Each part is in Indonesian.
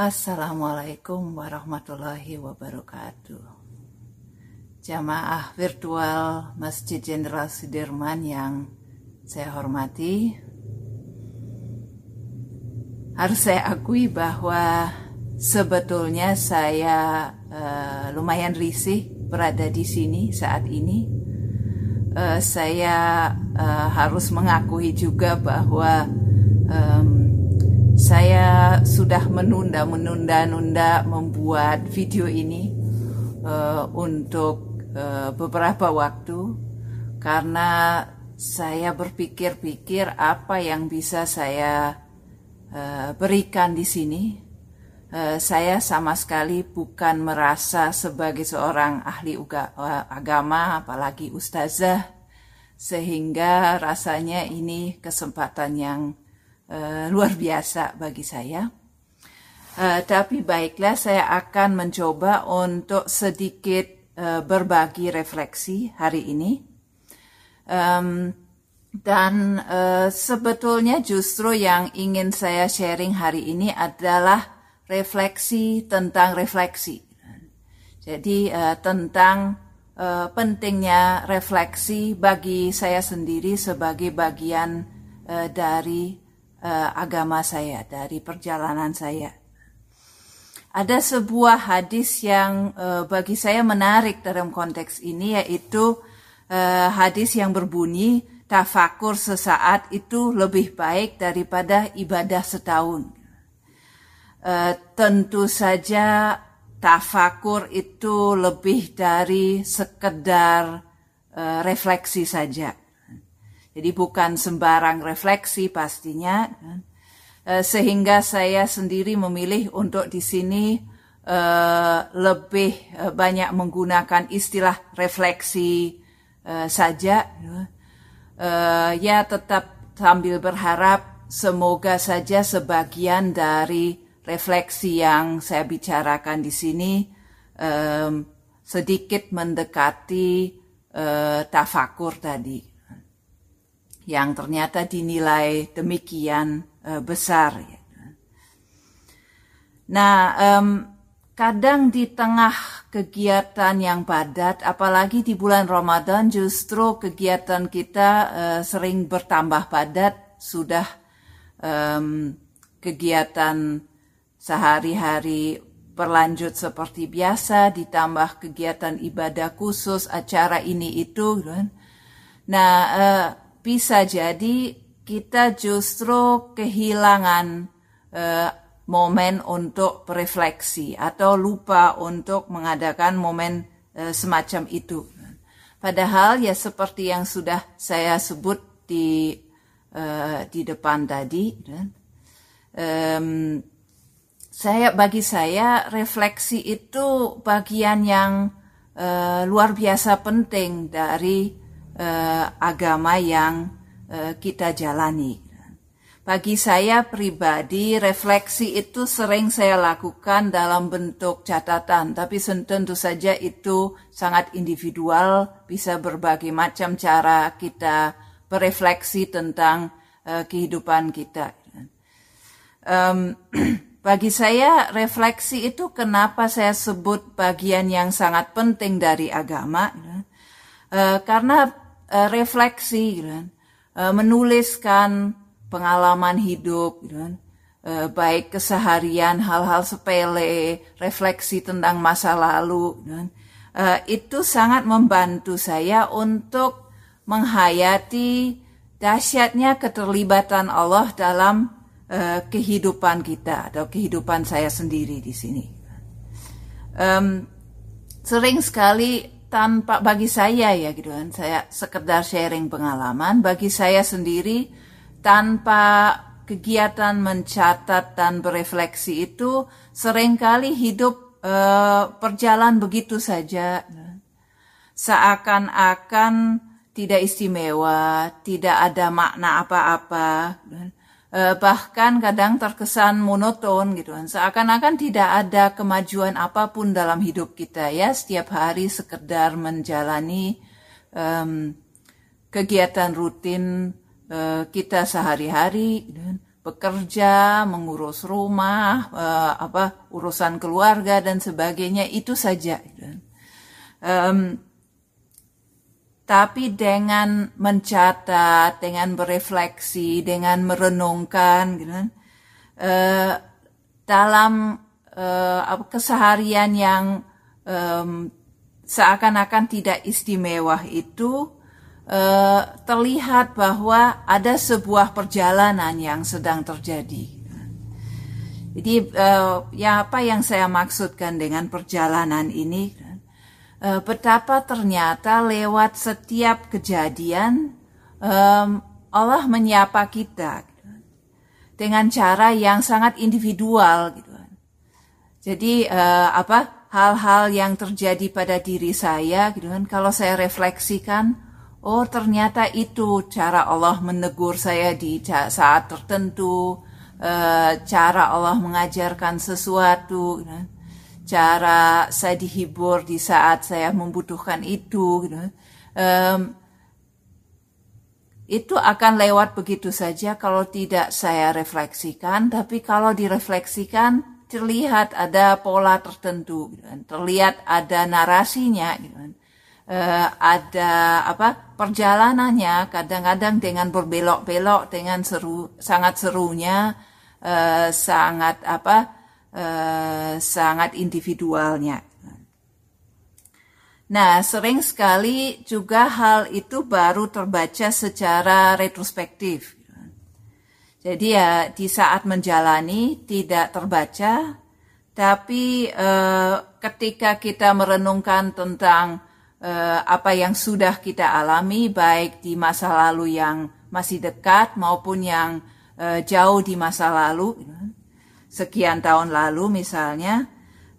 Assalamualaikum warahmatullahi wabarakatuh. Jamaah virtual Masjid Jenderal Sudirman yang saya hormati, harus saya akui bahwa sebetulnya saya uh, lumayan risih berada di sini saat ini. Uh, saya uh, harus mengakui juga bahwa um, saya sudah menunda-menunda-nunda membuat video ini uh, untuk uh, beberapa waktu karena saya berpikir-pikir apa yang bisa saya uh, berikan di sini. Uh, saya sama sekali bukan merasa sebagai seorang ahli uga, uh, agama, apalagi ustazah, sehingga rasanya ini kesempatan yang uh, luar biasa bagi saya. Uh, tapi baiklah, saya akan mencoba untuk sedikit uh, berbagi refleksi hari ini. Um, dan uh, sebetulnya justru yang ingin saya sharing hari ini adalah refleksi tentang refleksi. Jadi uh, tentang uh, pentingnya refleksi bagi saya sendiri sebagai bagian uh, dari uh, agama saya, dari perjalanan saya. Ada sebuah hadis yang uh, bagi saya menarik dalam konteks ini yaitu uh, hadis yang berbunyi tafakur sesaat itu lebih baik daripada ibadah setahun. Uh, tentu saja tafakur itu lebih dari sekedar uh, refleksi saja. Jadi bukan sembarang refleksi pastinya. Uh, sehingga saya sendiri memilih untuk di sini uh, lebih uh, banyak menggunakan istilah refleksi saja. Uh, ya tetap sambil berharap semoga saja sebagian dari refleksi yang saya bicarakan di sini sedikit mendekati tafakur tadi yang ternyata dinilai demikian uh, besar. Ya. Nah, kadang di tengah kegiatan yang padat, apalagi di bulan Ramadan, justru kegiatan kita uh, sering bertambah padat. Sudah kegiatan sehari-hari berlanjut seperti biasa, ditambah kegiatan ibadah khusus, acara ini itu. Kan. Nah, uh, bisa jadi kita justru kehilangan uh, momen untuk berefleksi atau lupa untuk mengadakan momen uh, semacam itu. Padahal ya seperti yang sudah saya sebut di uh, di depan tadi, um, saya bagi saya refleksi itu bagian yang uh, luar biasa penting dari uh, agama yang uh, kita jalani. Bagi saya pribadi, refleksi itu sering saya lakukan dalam bentuk catatan, tapi tentu saja itu sangat individual, bisa berbagai macam cara kita berefleksi tentang uh, kehidupan kita. Um, bagi saya, refleksi itu kenapa saya sebut bagian yang sangat penting dari agama, uh, karena uh, refleksi, gitu kan. uh, menuliskan pengalaman hidup, gitu kan. uh, baik keseharian, hal-hal sepele, refleksi tentang masa lalu, gitu kan. itu sangat membantu saya untuk menghayati dahsyatnya keterlibatan Allah dalam kehidupan kita atau kehidupan saya sendiri di sini. Um, sering sekali tanpa bagi saya ya gitu kan saya sekedar sharing pengalaman bagi saya sendiri tanpa kegiatan mencatat dan berefleksi itu sering kali hidup uh, berjalan begitu saja. Seakan-akan tidak istimewa tidak ada makna apa-apa bahkan kadang terkesan monoton gitu kan seakan-akan tidak ada kemajuan apa pun dalam hidup kita ya setiap hari sekedar menjalani um, kegiatan rutin uh, kita sehari-hari gitu kan. bekerja, mengurus rumah, uh, apa urusan keluarga dan sebagainya itu saja. Um, tapi dengan mencatat, dengan berefleksi, dengan merenungkan, gitu uh, dalam uh, keseharian yang um, seakan-akan tidak istimewa itu uh, terlihat bahwa ada sebuah perjalanan yang sedang terjadi. Jadi uh, ya apa yang saya maksudkan dengan perjalanan ini? Uh, betapa ternyata lewat setiap kejadian um, Allah menyapa kita gitu. dengan cara yang sangat individual gitu. Jadi uh, apa hal-hal yang terjadi pada diri saya gitu kan kalau saya refleksikan oh ternyata itu cara Allah menegur saya di saat tertentu uh, cara Allah mengajarkan sesuatu gitu kan cara saya dihibur di saat saya membutuhkan itu gitu. Um, itu akan lewat begitu saja kalau tidak saya refleksikan tapi kalau direfleksikan terlihat ada pola tertentu gitu kan. terlihat ada narasinya gitu uh, ada apa perjalanannya kadang-kadang dengan berbelok-belok dengan seru sangat serunya uh, sangat apa uh, sangat individualnya. Nah, sering sekali juga hal itu baru terbaca secara retrospektif. Jadi ya di saat menjalani tidak terbaca, tapi eh, ketika kita merenungkan tentang eh, apa yang sudah kita alami, baik di masa lalu yang masih dekat maupun yang eh, jauh di masa lalu, sekian tahun lalu misalnya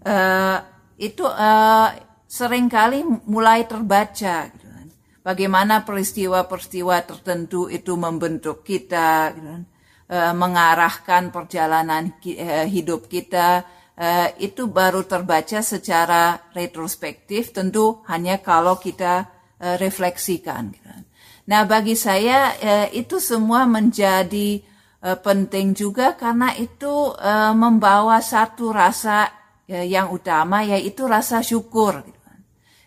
uh, itu uh, sering kali mulai terbaca gitu kan. bagaimana peristiwa-peristiwa tertentu itu membentuk kita gitu kan. uh, mengarahkan perjalanan uh, hidup kita uh, itu baru terbaca secara retrospektif tentu hanya kalau kita uh, refleksikan gitu kan. nah bagi saya uh, itu semua menjadi uh, penting juga karena itu uh, membawa satu rasa uh, yang utama yaitu rasa syukur. Gitu. Kan.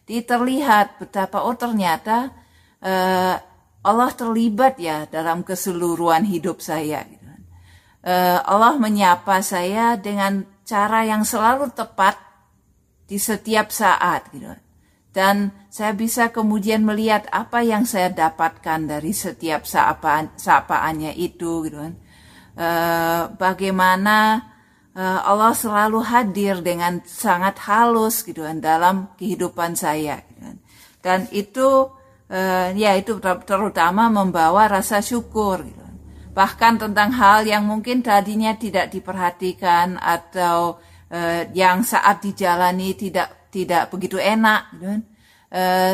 Jadi terlihat betapa oh ternyata uh, Allah terlibat ya dalam keseluruhan hidup saya. Gitu. Kan. Allah menyapa saya dengan cara yang selalu tepat di setiap saat. Gitu. Kan. Dan saya bisa kemudian melihat apa yang saya dapatkan dari setiap sapaan, sapaannya itu gitu kan uh, bagaimana uh, Allah selalu hadir dengan sangat halus gitu kan dalam kehidupan saya gitu kan. dan itu uh, ya itu terutama membawa rasa syukur gitu kan. bahkan tentang hal yang mungkin tadinya tidak diperhatikan atau yang saat dijalani tidak tidak begitu enak gitu kan.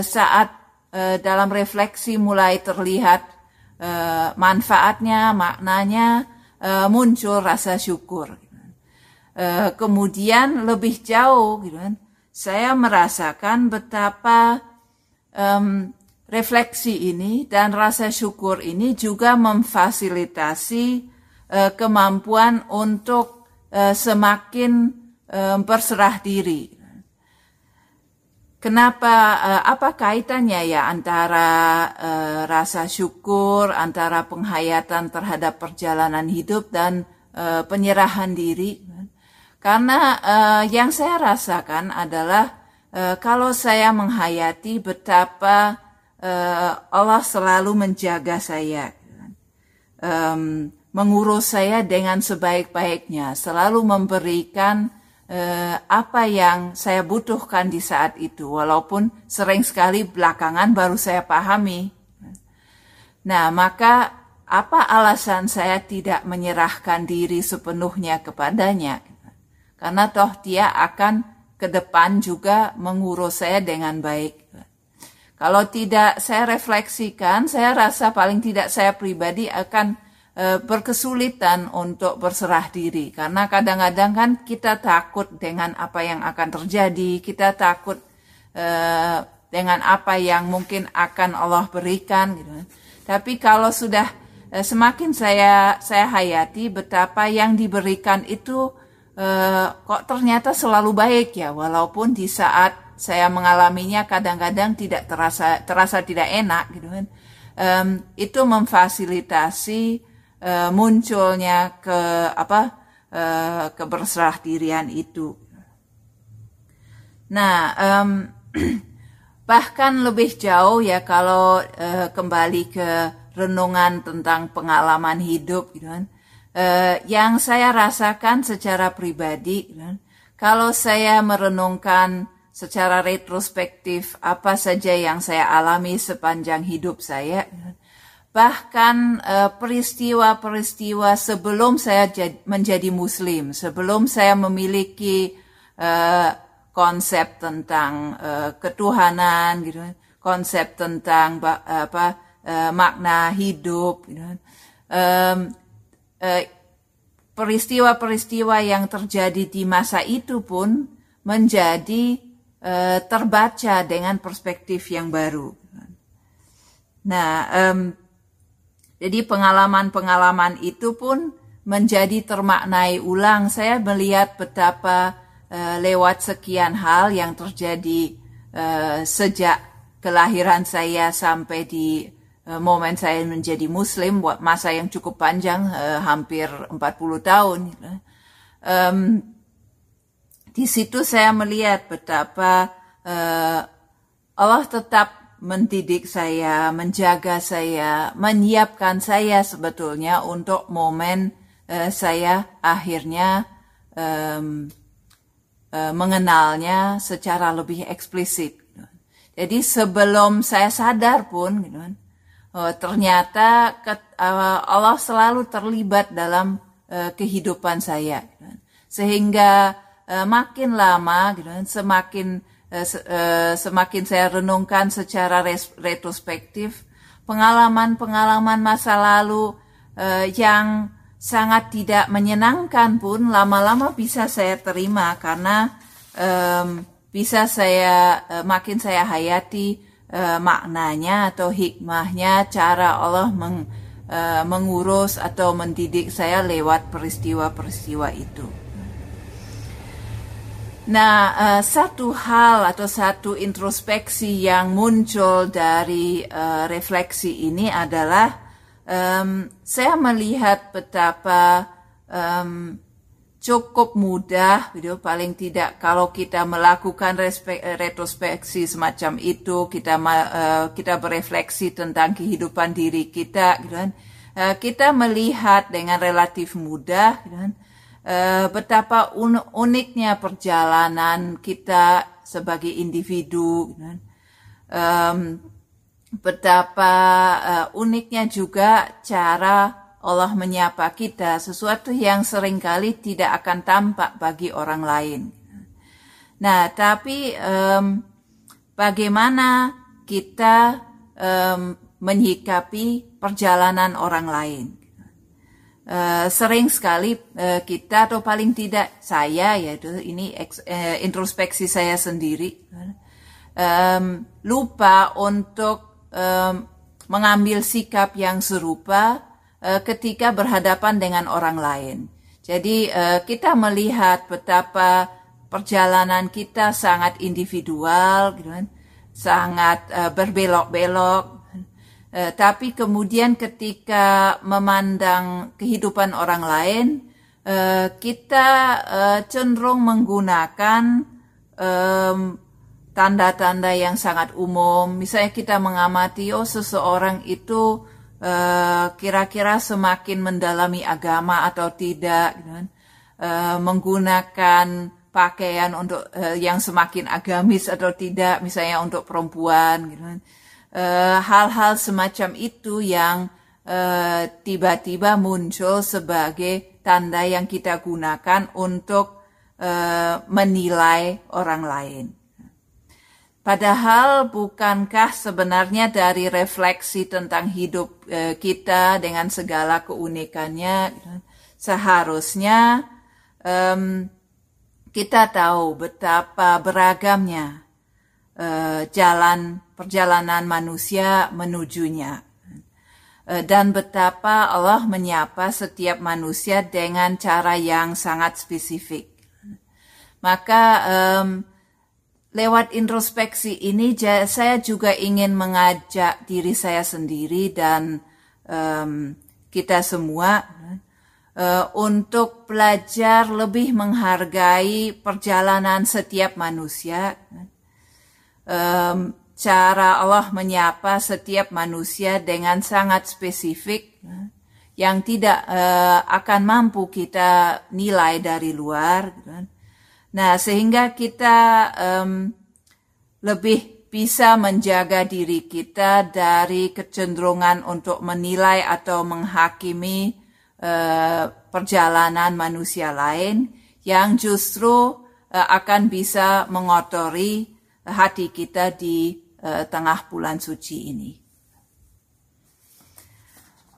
saat dalam refleksi mulai terlihat manfaatnya maknanya uh, muncul rasa syukur. Uh, kemudian lebih jauh, gitu kan, saya merasakan betapa um, refleksi ini dan rasa syukur ini juga memfasilitasi uh, kemampuan untuk uh, semakin um, berserah diri. Kenapa? apa kaitannya ya antara uh, rasa syukur, antara penghayatan terhadap perjalanan hidup dan uh, penyerahan diri? Karena yang saya rasakan adalah kalau saya menghayati betapa Allah selalu menjaga saya, mengurus saya dengan sebaik-baiknya, selalu memberikan eh, apa yang saya butuhkan di saat itu, walaupun sering sekali belakangan baru saya pahami. Nah, maka apa alasan saya tidak menyerahkan diri sepenuhnya kepadanya? Karena toh dia akan ke depan juga mengurus saya dengan baik. Kalau tidak saya refleksikan, saya rasa paling tidak saya pribadi akan berkesulitan untuk berserah diri. Karena kadang-kadang kan kita takut dengan apa yang akan terjadi, kita takut uh, dengan apa yang mungkin akan Allah berikan gitu. Tapi kalau sudah uh, semakin saya saya hayati betapa yang diberikan itu kok ternyata selalu baik ya. Walaupun di saat saya mengalaminya kadang-kadang tidak terasa terasa tidak enak gitu kan. Itu memfasilitasi uh, munculnya ke apa uh, keberserah dirian itu. Nah um, bahkan lebih jauh ya kalau uh, kembali ke renungan tentang pengalaman hidup gitu kan. Uh, yang saya rasakan secara pribadi gitu kan. Kalau saya merenungkan secara retrospektif apa saja yang saya alami sepanjang hidup saya gitu kan, bahkan uh, peristiwa-peristiwa sebelum saya menjadi muslim sebelum saya memiliki uh, konsep tentang uh, ketuhanan gitu konsep tentang apa makna hidup gitu. Peristiwa-peristiwa yang terjadi di masa itu pun menjadi terbaca dengan perspektif yang baru. Nah um, jadi pengalaman-pengalaman itu pun menjadi termaknai ulang. Saya melihat betapa uh, lewat sekian hal yang terjadi uh, sejak kelahiran saya sampai di uh, momen saya menjadi muslim masa yang cukup panjang hampir 40 tahun. Um, di situ saya melihat betapa uh, Allah tetap mendidik saya, menjaga saya, menyiapkan saya sebetulnya untuk momen uh, saya akhirnya um, uh, mengenalnya secara lebih eksplisit. Jadi sebelum saya sadar pun, gitu kan, uh, ternyata ke, uh, Allah selalu terlibat dalam uh, kehidupan saya, gitu kan. sehingga uh, makin lama, gitu kan, semakin se semakin saya renungkan secara retrospektif pengalaman-pengalaman masa lalu uh, yang sangat tidak menyenangkan pun lama-lama bisa saya terima karena bisa saya makin saya hayati maknanya atau hikmahnya cara Allah meng, mengurus atau mendidik saya lewat peristiwa-peristiwa itu. Nah, uh, satu hal atau satu introspeksi yang muncul dari uh, refleksi ini adalah um, saya melihat betapa um, cukup mudah, gitu, paling tidak kalau kita melakukan respek, retrospeksi semacam itu, kita uh, kita berefleksi tentang kehidupan diri kita, gitu kan, uh, kita melihat dengan relatif mudah, gitu kan, betapa un uniknya perjalanan kita sebagai individu, gitu kan, betapa uh, uniknya juga cara Allah menyapa kita, sesuatu yang sering kali tidak akan tampak bagi orang lain. Nah, tapi bagaimana kita menyikapi perjalanan orang lain? Uh, sering sekali uh, kita atau paling tidak saya yaitu ini eks, uh, introspeksi saya sendiri um, lupa untuk um, mengambil sikap yang serupa uh, ketika berhadapan dengan orang lain. Jadi uh, kita melihat betapa perjalanan kita sangat individual, gitu kan, sangat uh, berbelok-belok. Uh, tapi kemudian ketika memandang kehidupan orang lain, uh, kita uh, cenderung menggunakan tanda-tanda yang sangat umum. Misalnya kita mengamati, oh seseorang itu eh, kira-kira uh, semakin mendalami agama atau tidak, gitu kan? uh, menggunakan pakaian untuk uh, yang semakin agamis atau tidak, misalnya untuk perempuan, gitu kan. Hal-hal semacam itu yang tiba-tiba uh, muncul sebagai tanda yang kita gunakan untuk uh, menilai orang lain. Padahal bukankah sebenarnya dari refleksi tentang hidup e, kita dengan segala keunikannya seharusnya um, kita tahu betapa beragamnya e, jalan perjalanan manusia menujunya. uh, dan betapa Allah menyapa setiap manusia dengan cara yang sangat spesifik. Maka um, lewat introspeksi ini saya juga ingin mengajak diri saya sendiri dan um, kita semua uh, untuk belajar lebih menghargai perjalanan setiap manusia. Um, cara Allah menyapa setiap manusia dengan sangat spesifik yang tidak uh, akan mampu kita nilai dari luar. Gitu kan. Nah, sehingga kita um, lebih bisa menjaga diri kita dari kecenderungan untuk menilai atau menghakimi uh, perjalanan manusia lain yang justru uh, akan bisa mengotori hati kita di uh, tengah bulan suci ini.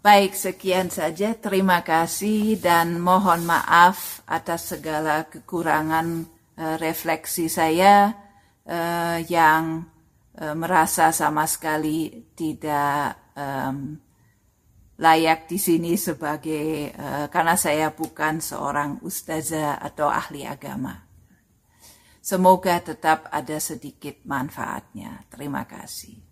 Baik, sekian saja. Terima kasih dan mohon maaf atas segala kekurangan uh, refleksi saya uh, yang uh, merasa sama sekali tidak um, layak di sini sebagai uh, karena saya bukan seorang ustazah atau ahli agama. Semoga tetap ada sedikit manfaatnya. Terima kasih.